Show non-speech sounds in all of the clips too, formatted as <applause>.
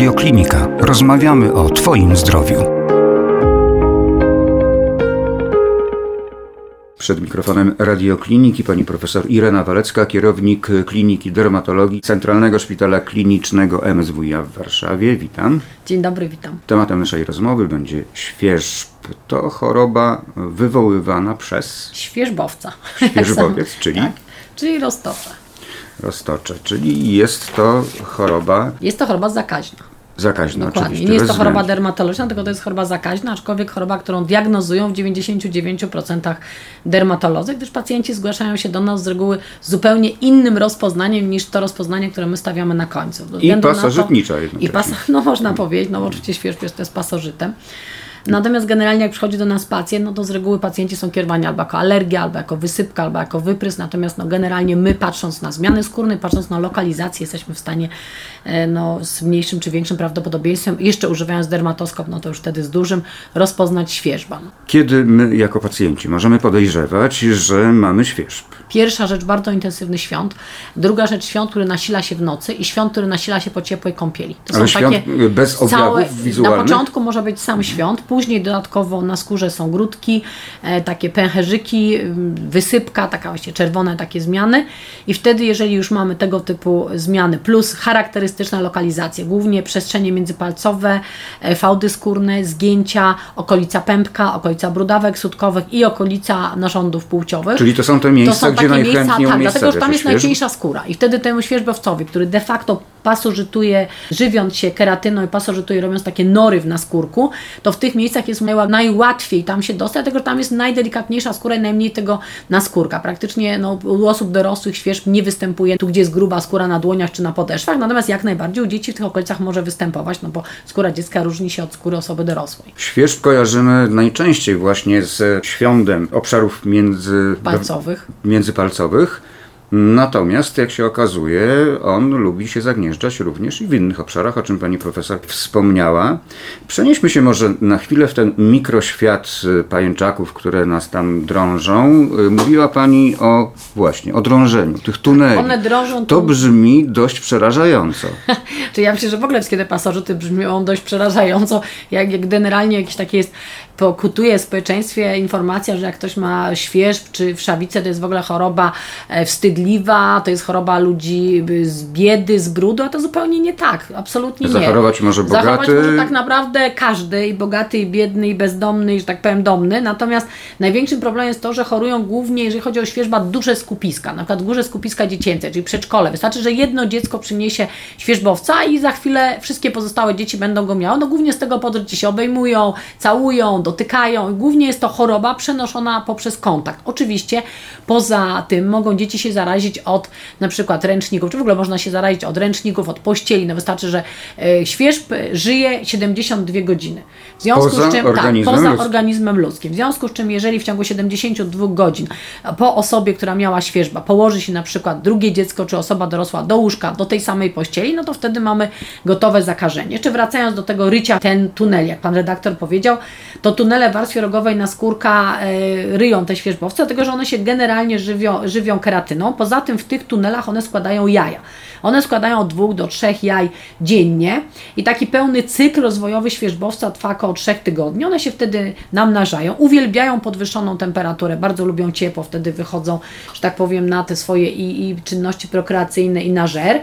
Radioklinika. Rozmawiamy o Twoim zdrowiu. Przed mikrofonem radiokliniki pani profesor Irena Walecka, kierownik Kliniki Dermatologii Centralnego Szpitala Klinicznego MSWiA w Warszawie. Witam. Dzień dobry, witam. Tematem naszej rozmowy będzie świerzb. To choroba wywoływana przez Świerzbowca. świerzbowiec, <laughs> czyli Tak, czyli roztocze. Roztocze. Czyli jest to choroba Jest to choroba zakaźna. zakaźna Dokładnie. oczywiście. Nie jest to choroba dermatologiczna, tylko to jest choroba zakaźna, aczkolwiek choroba, którą diagnozują w 99% dermatolodzy, gdyż pacjenci zgłaszają się do nas z reguły zupełnie innym rozpoznaniem niż to rozpoznanie, które my stawiamy na końcu. I na to- pasożytnicza I jednocześnie. pas, <laughs> no można powiedzieć, no bo oczywiście świeżb jest, to jest pasożytem. Natomiast generalnie jak przychodzi do nas pacjent, no to z reguły pacjenci są kierowani albo jako alergia, albo jako wysypka, albo jako wyprys. Natomiast no generalnie my patrząc na zmiany skórne, patrząc na lokalizację, jesteśmy w stanie e, no, z mniejszym czy większym prawdopodobieństwem, jeszcze używając dermatoskop, no to już wtedy z dużym, rozpoznać świeżbę. No. Kiedy my jako pacjenci możemy podejrzewać, że mamy świeżb? Pierwsza rzecz, bardzo intensywny świąt. Druga rzecz, świąt, który nasila się w nocy i świąt, który nasila się po ciepłej kąpieli. To Ale świąt bez objawów wizualnych? Na początku może być sam świąt, później dodatkowo na skórze są grudki, e, takie pęcherzyki, ym, wysypka, taka właśnie czerwone takie zmiany i wtedy, jeżeli już mamy tego typu zmiany, plus charakterystyczne lokalizacje, głównie przestrzenie międzypalcowe, e, fałdy skórne, zgięcia, okolica pępka, okolica brudawek sutkowych i okolica narządów płciowych. Czyli to są te miejsca, gdzie najchętniej tak, dlatego że tam jest świeżb? najcieńsza skóra i wtedy temu świerzbowcowi, który de facto pasożytuje, żywiąc się keratyną i pasożytuje, robiąc takie nory w naskórku, to w tych miejscach jest najła- najłatwiej tam się dostać, dlatego że tam jest najdelikatniejsza skóra i najmniej tego naskórka. Praktycznie no, u osób dorosłych świerzb nie występuje tu, gdzie jest gruba skóra na dłoniach czy na podeszwach, natomiast jak najbardziej u dzieci w tych okolicach może występować, no bo skóra dziecka różni się od skóry osoby dorosłej. Świeżb kojarzymy najczęściej właśnie z świądem obszarów między... Palcowych. międzypalcowych. Natomiast, jak się okazuje, on lubi się zagnieżdżać również i w innych obszarach, o czym pani profesor wspomniała. Przenieśmy się może na chwilę w ten mikroświat y, pajęczaków, które nas tam drążą. Y, Mówiła pani o właśnie, o drążeniu tych tuneli. One drążą To brzmi dość przerażająco. <laughs> Czy ja myślę, że w ogóle wszystkie te pasożyty brzmią dość przerażająco, jak, jak generalnie jakieś takie jest, pokutuje w społeczeństwie informacja, że jak ktoś ma świeżb czy wszawicę, to jest w ogóle choroba e, wstydliwa, to jest choroba ludzi z biedy, z brudu, a to zupełnie nie tak, absolutnie nie. Zachorować może Zachorować bogaty. może tak naprawdę każdy, i bogaty, i biedny, i bezdomny, i że tak powiem domny, natomiast największym problemem jest to, że chorują głównie, jeżeli chodzi o świeżba, duże skupiska, na przykład duże skupiska dziecięce, czyli przedszkole. Wystarczy, że jedno dziecko przyniesie świeżbowca i za chwilę wszystkie pozostałe dzieci będą go miały. No głównie z tego powodu, że się obejmują, całują, dotykają. Głównie jest to choroba przenoszona poprzez kontakt. Oczywiście poza tym mogą dzieci się zarazić od na przykład ręczników, czy w ogóle można się zarazić od ręczników, od pościeli. No wystarczy, że e, świeżb żyje 72 godziny. W związku Poza z czym organizmem tak, poza ludzkim. organizmem ludzkim. W związku z czym, jeżeli w ciągu 72 godzin po osobie, która miała świeżba, położy się na przykład drugie dziecko czy osoba dorosła do łóżka, do tej samej pościeli, no to wtedy mamy gotowe zakażenie. Jeszcze wracając do tego rycia, ten tunel, jak pan redaktor powiedział, to tunele warstwie rogowej na skórka e, ryją te świeżbowce, dlatego że one się generalnie żywią, żywią keratyną. Poza tym w tych tunelach one składają jaja. One składają od dwóch do trzech jaj dziennie i taki pełny cykl rozwojowy świeżbowca trwa około trzech tygodni. One się wtedy namnażają, uwielbiają podwyższoną temperaturę, bardzo lubią ciepło, wtedy wychodzą, że tak powiem, na te swoje i, i czynności prokreacyjne i na żer.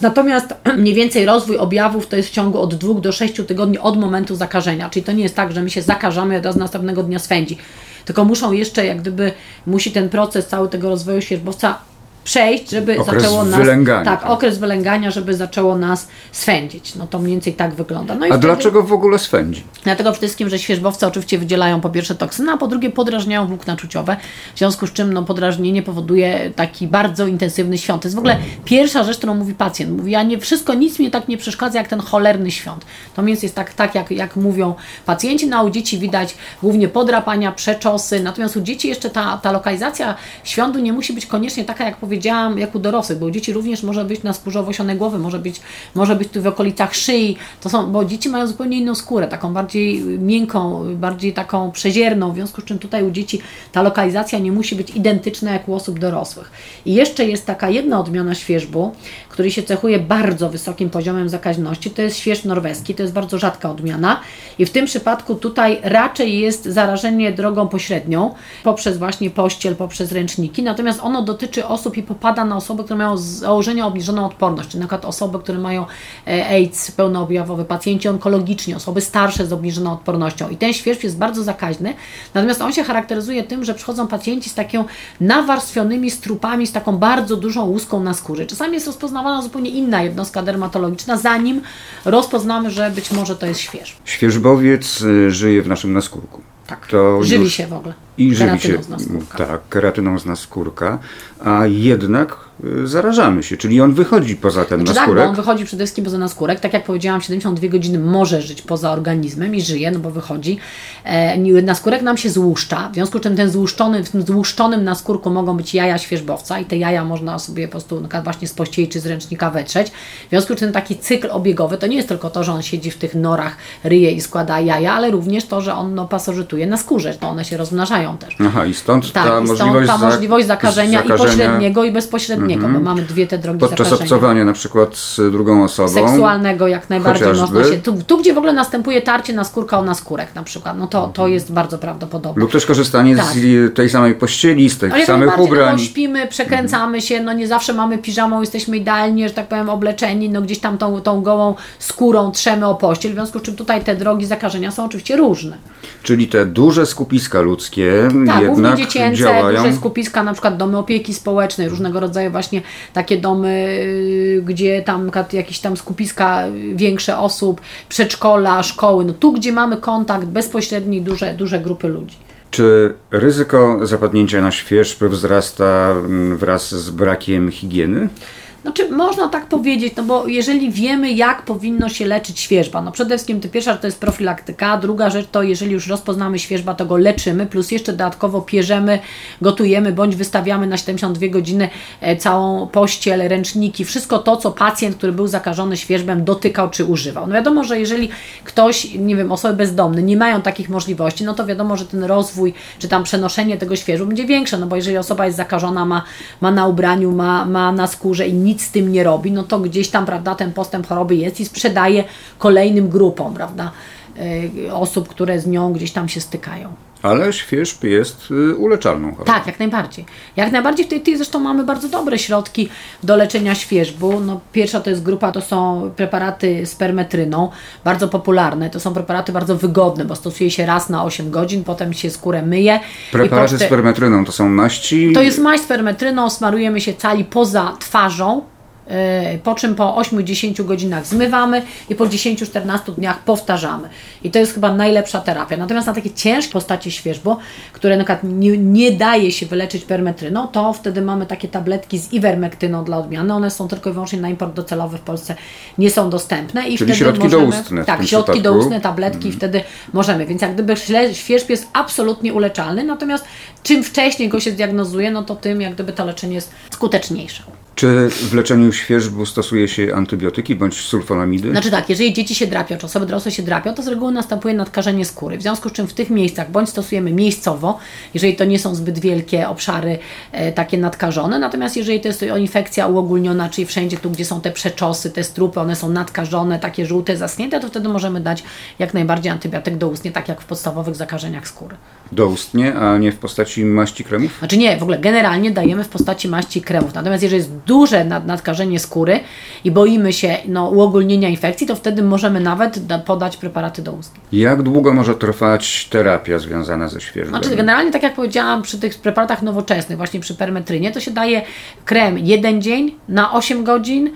Natomiast <clears throat> mniej więcej rozwój objawów to jest w ciągu od dwóch do sześciu tygodni od momentu zakażenia, czyli to nie jest tak, że my się zakażamy i od następnego dnia swędzi. Tylko muszą jeszcze, jak gdyby, musi ten proces cały tego rozwoju świeżbowca przejść, żeby Okres zaczęło nas. wylęgania, tak, tak. okres wylęgania, żeby zaczęło nas swędzić. No to mniej więcej tak wygląda. No i A wtedy- dlaczego w ogóle swędzi? Dlatego przede wszystkim, że świeżbowce oczywiście wydzielają po pierwsze toksyny, a po drugie podrażniają włókna czuciowe, w związku z czym no, podrażnienie powoduje taki bardzo intensywny świąt. To jest w ogóle pierwsza rzecz, którą mówi pacjent. Mówi, ja nie, wszystko, nic mi tak nie przeszkadza jak ten cholerny świąt. To mniej więcej jest tak, tak jak, jak mówią pacjenci, no a u dzieci widać głównie podrapania, przeczosy, natomiast u dzieci jeszcze ta, ta lokalizacja świątu nie musi być koniecznie taka, jak powiedziałem, powiedziałam, jak u dorosłych, bo u dzieci również może być na skórze owłosionej głowy, może być, może być tu w okolicach szyi, to są, bo dzieci mają zupełnie inną skórę, taką bardziej miękką, bardziej taką przezierną, w związku z czym tutaj u dzieci ta lokalizacja nie musi być identyczna jak u osób dorosłych. I jeszcze jest taka jedna odmiana świeżbu, który się cechuje bardzo wysokim poziomem zakaźności, to jest śwież norweski, to jest bardzo rzadka odmiana. I w tym przypadku tutaj raczej jest zarażenie drogą pośrednią, poprzez właśnie pościel, poprzez ręczniki, natomiast ono dotyczy osób popada na osoby, które mają z założenia obniżoną odporność, czyli na przykład osoby, które mają e, AIDS pełnoobjawowy, pacjenci onkologiczni, osoby starsze z obniżoną odpornością i ten świerzb jest bardzo zakaźny, natomiast on się charakteryzuje tym, że przychodzą pacjenci z taką nawarstwionymi strupami, z taką bardzo dużą łuską na skórze. Czasami jest rozpoznawana zupełnie inna jednostka dermatologiczna, zanim rozpoznamy, że być może to jest świeżb. Świeżbowiec y, żyje w naszym naskórku. Tak. To Żywi już- się w ogóle. I żywi się, tak, keratyną z naskórka, a jednak y, zarażamy się, czyli on wychodzi poza ten Znaczy tak, bo naskórek. on wychodzi przede wszystkim poza naskórek. Tak jak powiedziałam, 72 godziny może żyć poza organizmem i żyje, no bo wychodzi. E, naskórek nam się złuszcza, w związku z czym ten złuszczony, w tym złuszczonym naskórku mogą być jaja świeżbowca i te jaja można sobie po prostu przykład właśnie z pościeli czy z ręcznika wetrzeć. W związku z czym taki cykl obiegowy to nie jest tylko to, że on siedzi w tych norach, ryje i składa jaja, ale również to, że on no, pasożytuje na skórze, to one się rozmnażają też. Aha, i stąd Tak, ta i stąd możliwość, ta możliwość zakażenia, i zakażenia pośredniego, i bezpośredniego, bo mamy dwie te drogi podczas zakażenia. obcowania na przykład z drugą osobą. seksualnego jak najbardziej Chociażby. można się. Tu, tu, gdzie w ogóle następuje tarcie na skórka o naskórek na przykład, no to, to jest bardzo prawdopodobne. Lub też korzystanie Tak. z tej samej pościeli, z tych Ale samych no, ubrań. bo śpimy, przekręcamy się, no nie zawsze mamy piżamą, jesteśmy idealnie, że tak powiem, obleczeni, no gdzieś tam tą, tą gołą skórą trzemy o pościel, w związku z czym tutaj te drogi zakażenia są oczywiście różne. Czyli te duże skupiska ludzkie Tak, głównie jednak dziecięce, działają. duże skupiska, na przykład domy opieki społecznej, różnego rodzaju właśnie takie domy, y, gdzie tam jakieś tam skupiska większe osób, przedszkola, szkoły, no tu, gdzie mamy kontakt bezpośredni, duże, duże grupy ludzi. Czy ryzyko zapadnięcia na świeżb wzrasta mm, wraz z brakiem higieny? Znaczy, można tak powiedzieć, no bo jeżeli wiemy, jak powinno się leczyć świeżba, no przede wszystkim to pierwsza to jest profilaktyka, druga rzecz to jeżeli już rozpoznamy świeżba, to go leczymy, plus jeszcze dodatkowo pierzemy, gotujemy, bądź wystawiamy na 72 godziny e, całą pościel, ręczniki, wszystko to, co pacjent, który był zakażony świeżbem, dotykał czy używał. No wiadomo, że jeżeli ktoś, nie wiem, osoby bezdomne nie mają takich możliwości, no to wiadomo, że ten rozwój, czy tam przenoszenie tego świeżbu będzie większe, no bo jeżeli osoba jest zakażona, ma, ma na ubraniu, ma, ma na skórze i nic z tym nie robi, no to gdzieś tam, prawda, ten postęp choroby jest i sprzedaje kolejnym grupom, prawda, y, osób, które z nią gdzieś tam się stykają. Ale świeżb jest y, uleczalną chorobą. Tak, jak najbardziej. Jak najbardziej w tej, tej zresztą mamy bardzo dobre środki do leczenia świeżbu. No, pierwsza to jest grupa, to są preparaty z permetryną, bardzo popularne. To są preparaty bardzo wygodne, bo stosuje się raz na 8 godzin, potem się skórę myje. Preparaty poczty- z permetryną to są maści. To jest maść z permetryną, smarujemy się cali poza twarzą, po czym po 8-10 godzinach zmywamy i po 10-14 dniach powtarzamy. I to jest chyba najlepsza terapia. Natomiast na takie ciężkie postacie świeżbo, które na przykład nie, nie daje się wyleczyć permetryną, to wtedy mamy takie tabletki z iwermektyną dla odmiany. One są tylko i wyłącznie na import docelowy w Polsce nie są dostępne. I Czyli wtedy środki możemy, doustne Tak, środki przypadku. doustne, tabletki, wtedy możemy. Więc jak gdyby świeżb jest absolutnie uleczalny, natomiast czym wcześniej go się zdiagnozuje, no to tym jak gdyby to leczenie jest skuteczniejsze. Czy w leczeniu świeżbu stosuje się antybiotyki bądź sulfonamidy? Znaczy tak, jeżeli dzieci się drapią, czy osoby dorosłe się drapią, to z reguły następuje nadkażenie skóry. W związku z czym w tych miejscach bądź stosujemy miejscowo, jeżeli to nie są zbyt wielkie obszary e, takie nadkażone, natomiast jeżeli to jest infekcja uogólniona, czyli wszędzie tu, gdzie są te przeczosy, te strupy, one są nadkażone, takie żółte, zaschnięte, to wtedy możemy dać jak najbardziej antybiotyk doustnie, tak jak w podstawowych zakażeniach skóry. Doustnie, a nie w postaci maści kremów? Znaczy nie, w ogóle generalnie dajemy w postaci maści kremów. Natomiast jeżeli jest duże nad, nadkażenie skóry i boimy się no, uogólnienia infekcji, to wtedy możemy nawet da, podać preparaty doustne. Jak długo może trwać terapia związana ze świeżbem? Znaczy generalnie, tak jak powiedziałam, przy tych preparatach nowoczesnych, właśnie przy permetrynie, to się daje krem jeden dzień na 8 godzin,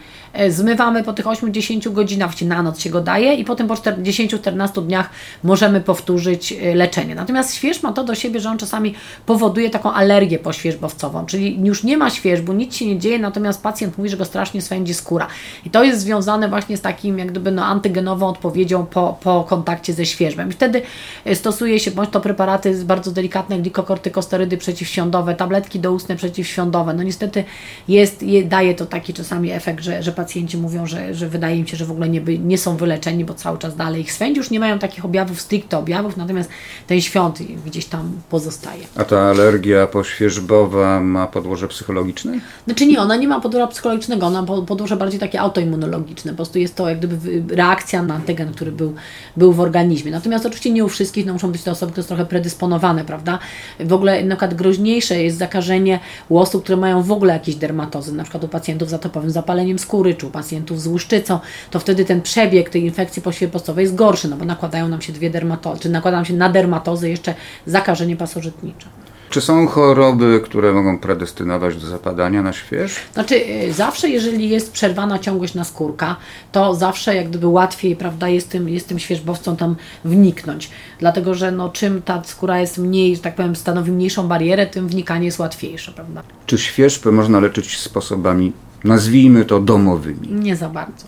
zmywamy po tych 8-10 godzinach, na noc się go daje i potem po 10-14 dniach możemy powtórzyć e, leczenie. Natomiast śwież ma to do siebie, że on czasami powoduje taką alergię poświerzbowcową, czyli już nie ma świeżbu, nic się nie dzieje, natomiast pacjent mówi, że go strasznie swędzi skóra. I to jest związane właśnie z takim jak gdyby no, antygenową odpowiedzią po, po kontakcie ze świeżbem. I wtedy e, stosuje się bądź to preparaty bardzo delikatne, glikokortykosterydy przeciwświądowe, tabletki doustne przeciwświądowe. No niestety jest, je, daje to taki czasami efekt, że, że pacjenci mówią, że, że wydaje im się, że w ogóle nie, by, nie są wyleczeni, bo cały czas dalej ich swędzi. Już nie mają takich objawów, stricte objawów, natomiast ten świąt gdzieś tam pozostaje. A ta alergia poświeżbowa ma podłoże psychologiczne? Znaczy nie, ona nie ma podłoża psychologicznego, ona ma podłoże bardziej takie autoimmunologiczne. Po prostu jest to jak gdyby reakcja na antygen, który był, był w organizmie. Natomiast oczywiście nie u wszystkich, no muszą być to osoby, które są trochę predysponowane, prawda? W ogóle na przykład groźniejsze jest zakażenie u osób, które mają w ogóle jakieś dermatozy, na przykład u pacjentów z atopowym zapaleniem skóry, czy u pacjentów z łuszczycą, to wtedy ten przebieg tej infekcji poświepostowej jest gorszy, no bo nakładają nam się dwie dermatozy, czy nakładają nam się na dermatozy jeszcze zakażenie pasożytnicze. Czy są choroby, które mogą predestynować do zapadania na śwież? Znaczy, y, zawsze jeżeli jest przerwana ciągłość naskórka, to zawsze jak gdyby łatwiej, prawda, jest tym, jest tym świeżbowcą tam wniknąć. Dlatego, że no, czym ta skóra jest mniej, że tak powiem, stanowi mniejszą barierę, tym wnikanie jest łatwiejsze, prawda? Czy świeżbę można leczyć sposobami, nazwijmy to domowymi? Nie za bardzo.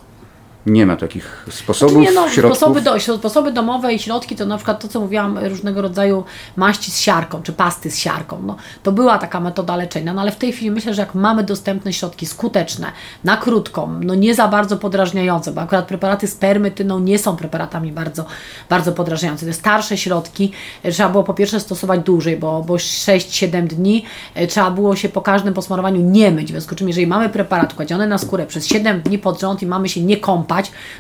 Nie ma takich sposobów, nie, no, środków? sposoby, do, sposoby domowe i środki to na przykład to, co mówiłam, różnego rodzaju maści z siarką, czy pasty z siarką. No, to była taka metoda leczenia, no ale w tej chwili myślę, że jak mamy dostępne środki skuteczne, na krótką, no nie za bardzo podrażniające, bo akurat preparaty z permetyną nie są preparatami bardzo, bardzo podrażniające. Te starsze środki e, trzeba było po pierwsze stosować dłużej, bo, bo 6-7 dni e, trzeba było się po każdym posmarowaniu nie myć, w związku z czym jeżeli mamy preparat kładziony na skórę przez 7 dni pod rząd i mamy się nie kąpać,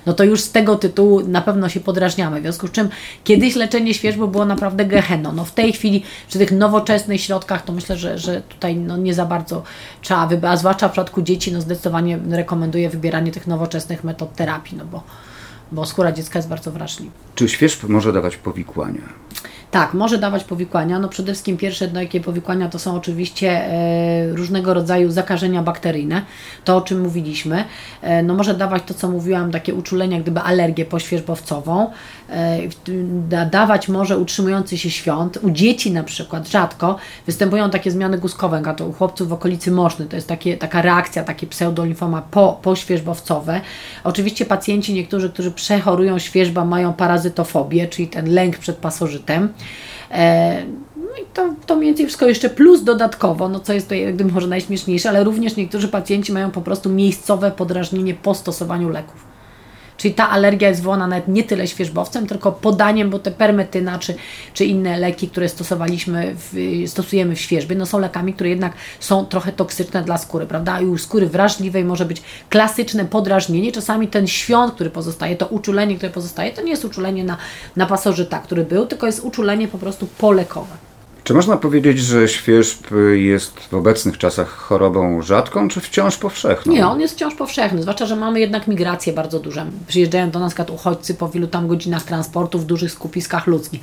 no to już z tego tytułu na pewno się podrażniamy. W związku z czym kiedyś leczenie świeżby było naprawdę gehenną. No w tej chwili przy tych nowoczesnych środkach to myślę, że, że tutaj no nie za bardzo trzeba wybrać, a zwłaszcza w przypadku dzieci no zdecydowanie rekomenduję wybieranie tych nowoczesnych metod terapii, no bo, bo skóra dziecka jest bardzo wrażliwa. Czy świeżb może dawać powikłania? Tak, może dawać powikłania. No przede wszystkim pierwsze jakie powikłania to są oczywiście e, różnego rodzaju zakażenia bakteryjne, to o czym mówiliśmy. E, no może dawać to, co mówiłam, takie uczulenia, gdyby alergię poświeżbowcową. E, dawać może utrzymujący się świąt. U dzieci na przykład rzadko występują takie zmiany guskowe, a to u chłopców w okolicy moszny. To jest takie, taka reakcja, takie pseudolimfoma po, poświeżbowcowe. Oczywiście pacjenci niektórzy, którzy przechorują świeżba mają parazytofobię, czyli ten lęk przed pasożytem. E, no i to, to mniej więcej wszystko jeszcze plus dodatkowo, no co jest to jak gdyby może najśmieszniejsze, ale również niektórzy pacjenci mają po prostu miejscowe podrażnienie po stosowaniu leków. Czyli ta alergia jest wywołana nawet nie tyle świeżbowcem, tylko podaniem, bo te permetyna czy, czy inne leki, które stosowaliśmy, w, stosujemy w świeżbie, no są lekami, które jednak są trochę toksyczne dla skóry, prawda? I u skóry wrażliwej może być klasyczne podrażnienie. Czasami ten świąt, który pozostaje, to uczulenie, które pozostaje, to nie jest uczulenie na, na pasożyta, który był, tylko jest uczulenie po prostu polekowe. Czy można powiedzieć, że świerzb jest w obecnych czasach chorobą rzadką, czy wciąż powszechną? Nie, on jest wciąż powszechny, zwłaszcza, że mamy jednak migracje bardzo duże. Przyjeżdżają do nas uchodźcy po wielu tam godzinach transportu w dużych skupiskach ludzkich.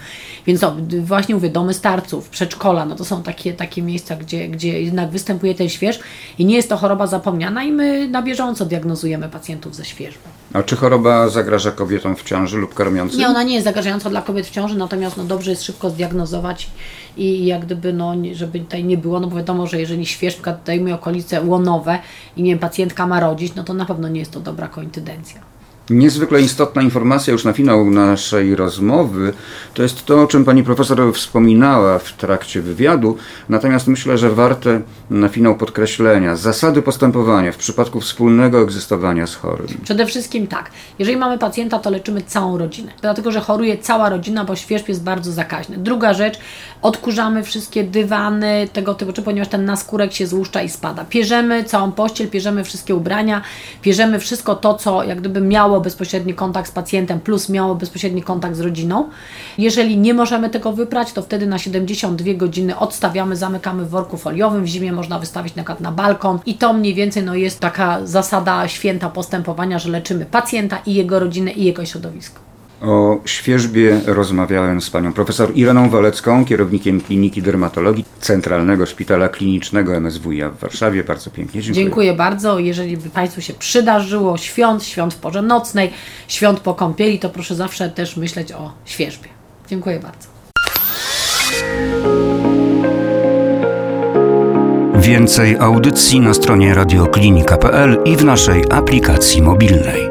Więc no, właśnie mówię, domy starców, przedszkola, no to są takie, takie miejsca, gdzie, gdzie jednak występuje ten śwież i nie jest to choroba zapomniana i my na bieżąco diagnozujemy pacjentów ze świeżbą. A czy choroba zagraża kobietom w ciąży lub karmiącym? Nie, ona nie jest zagrażająca dla kobiet w ciąży, natomiast no, dobrze jest szybko zdiagnozować i jak gdyby, no, żeby tutaj nie było, no bo wiadomo, że jeżeli świeżka dajmy okolice łonowe i nie wiem, pacjentka ma rodzić, no to na pewno nie jest to dobra koincydencja. Niezwykle istotna informacja już na finał naszej rozmowy to jest to, o czym pani profesor wspominała w trakcie wywiadu, natomiast myślę, że warte na finał podkreślenia zasady postępowania w przypadku wspólnego egzystowania z chorym. Przede wszystkim tak, jeżeli mamy pacjenta, to leczymy całą rodzinę, dlatego że choruje cała rodzina, bo świeżb jest bardzo zakaźny. Druga rzecz, odkurzamy wszystkie dywany, tego typu, ponieważ ten naskórek się złuszcza i spada. Pierzemy całą pościel, pierzemy wszystkie ubrania, pierzemy wszystko to, co jak gdyby miało bezpośredni kontakt z pacjentem, plus miało bezpośredni kontakt z rodziną. Jeżeli nie możemy tego wyprać, to wtedy na 72 godziny odstawiamy, zamykamy w worku foliowym. W zimie można wystawić na na balkon i to mniej więcej no, jest taka zasada święta postępowania, że leczymy pacjenta i jego rodzinę i jego środowisko. O świeżbie rozmawiałem z panią profesor Ireną Walecką, kierownikiem Kliniki Dermatologii Centralnego Szpitala Klinicznego MSWiA w Warszawie. Bardzo pięknie dziękuję. Dziękuję bardzo. Jeżeli by Państwu się przydarzyło świąt, świąt w porze nocnej, świąt po kąpieli, to proszę zawsze też myśleć o świeżbie. Dziękuję bardzo. Więcej audycji na stronie radioklinika.pl i w naszej aplikacji mobilnej.